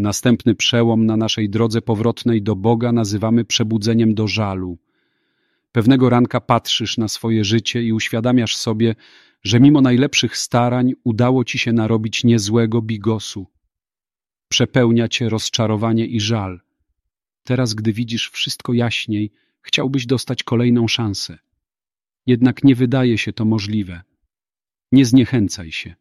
Następny przełom na naszej drodze powrotnej do Boga nazywamy przebudzeniem do żalu. Pewnego ranka patrzysz na swoje życie i uświadamiasz sobie, że mimo najlepszych starań udało ci się narobić niezłego bigosu. Przepełnia cię rozczarowanie i żal. Teraz, gdy widzisz wszystko jaśniej, chciałbyś dostać kolejną szansę. Jednak nie wydaje się to możliwe. Nie zniechęcaj się.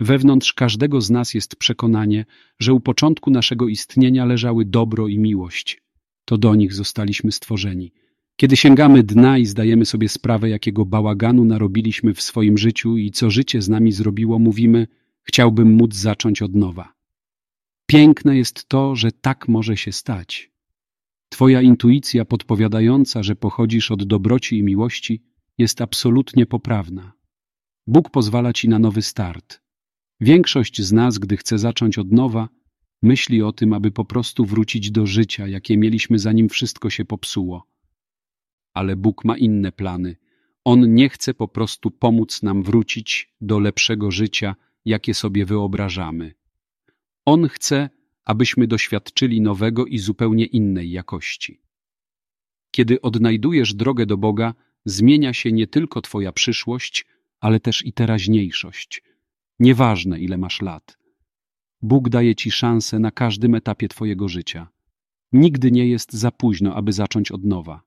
Wewnątrz każdego z nas jest przekonanie, że u początku naszego istnienia leżały dobro i miłość. To do nich zostaliśmy stworzeni. Kiedy sięgamy dna i zdajemy sobie sprawę, jakiego bałaganu narobiliśmy w swoim życiu i co życie z nami zrobiło, mówimy: Chciałbym móc zacząć od nowa. Piękne jest to, że tak może się stać. Twoja intuicja podpowiadająca, że pochodzisz od dobroci i miłości, jest absolutnie poprawna. Bóg pozwala ci na nowy start. Większość z nas, gdy chce zacząć od nowa, myśli o tym, aby po prostu wrócić do życia, jakie mieliśmy zanim wszystko się popsuło. Ale Bóg ma inne plany. On nie chce po prostu pomóc nam wrócić do lepszego życia, jakie sobie wyobrażamy. On chce, abyśmy doświadczyli nowego i zupełnie innej jakości. Kiedy odnajdujesz drogę do Boga, zmienia się nie tylko Twoja przyszłość, ale też i teraźniejszość. Nieważne, ile masz lat. Bóg daje Ci szansę na każdym etapie Twojego życia. Nigdy nie jest za późno, aby zacząć od nowa.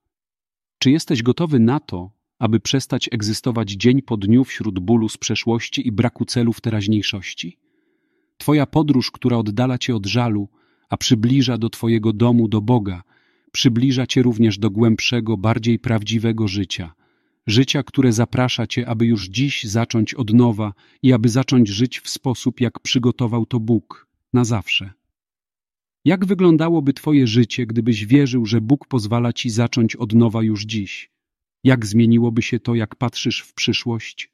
Czy jesteś gotowy na to, aby przestać egzystować dzień po dniu wśród bólu z przeszłości i braku celu w teraźniejszości? Twoja podróż, która oddala Cię od żalu, a przybliża do Twojego domu, do Boga, przybliża Cię również do głębszego, bardziej prawdziwego życia. Życia, które zaprasza Cię, aby już dziś zacząć od nowa i aby zacząć żyć w sposób, jak przygotował to Bóg, na zawsze. Jak wyglądałoby Twoje życie, gdybyś wierzył, że Bóg pozwala Ci zacząć od nowa już dziś? Jak zmieniłoby się to, jak patrzysz w przyszłość?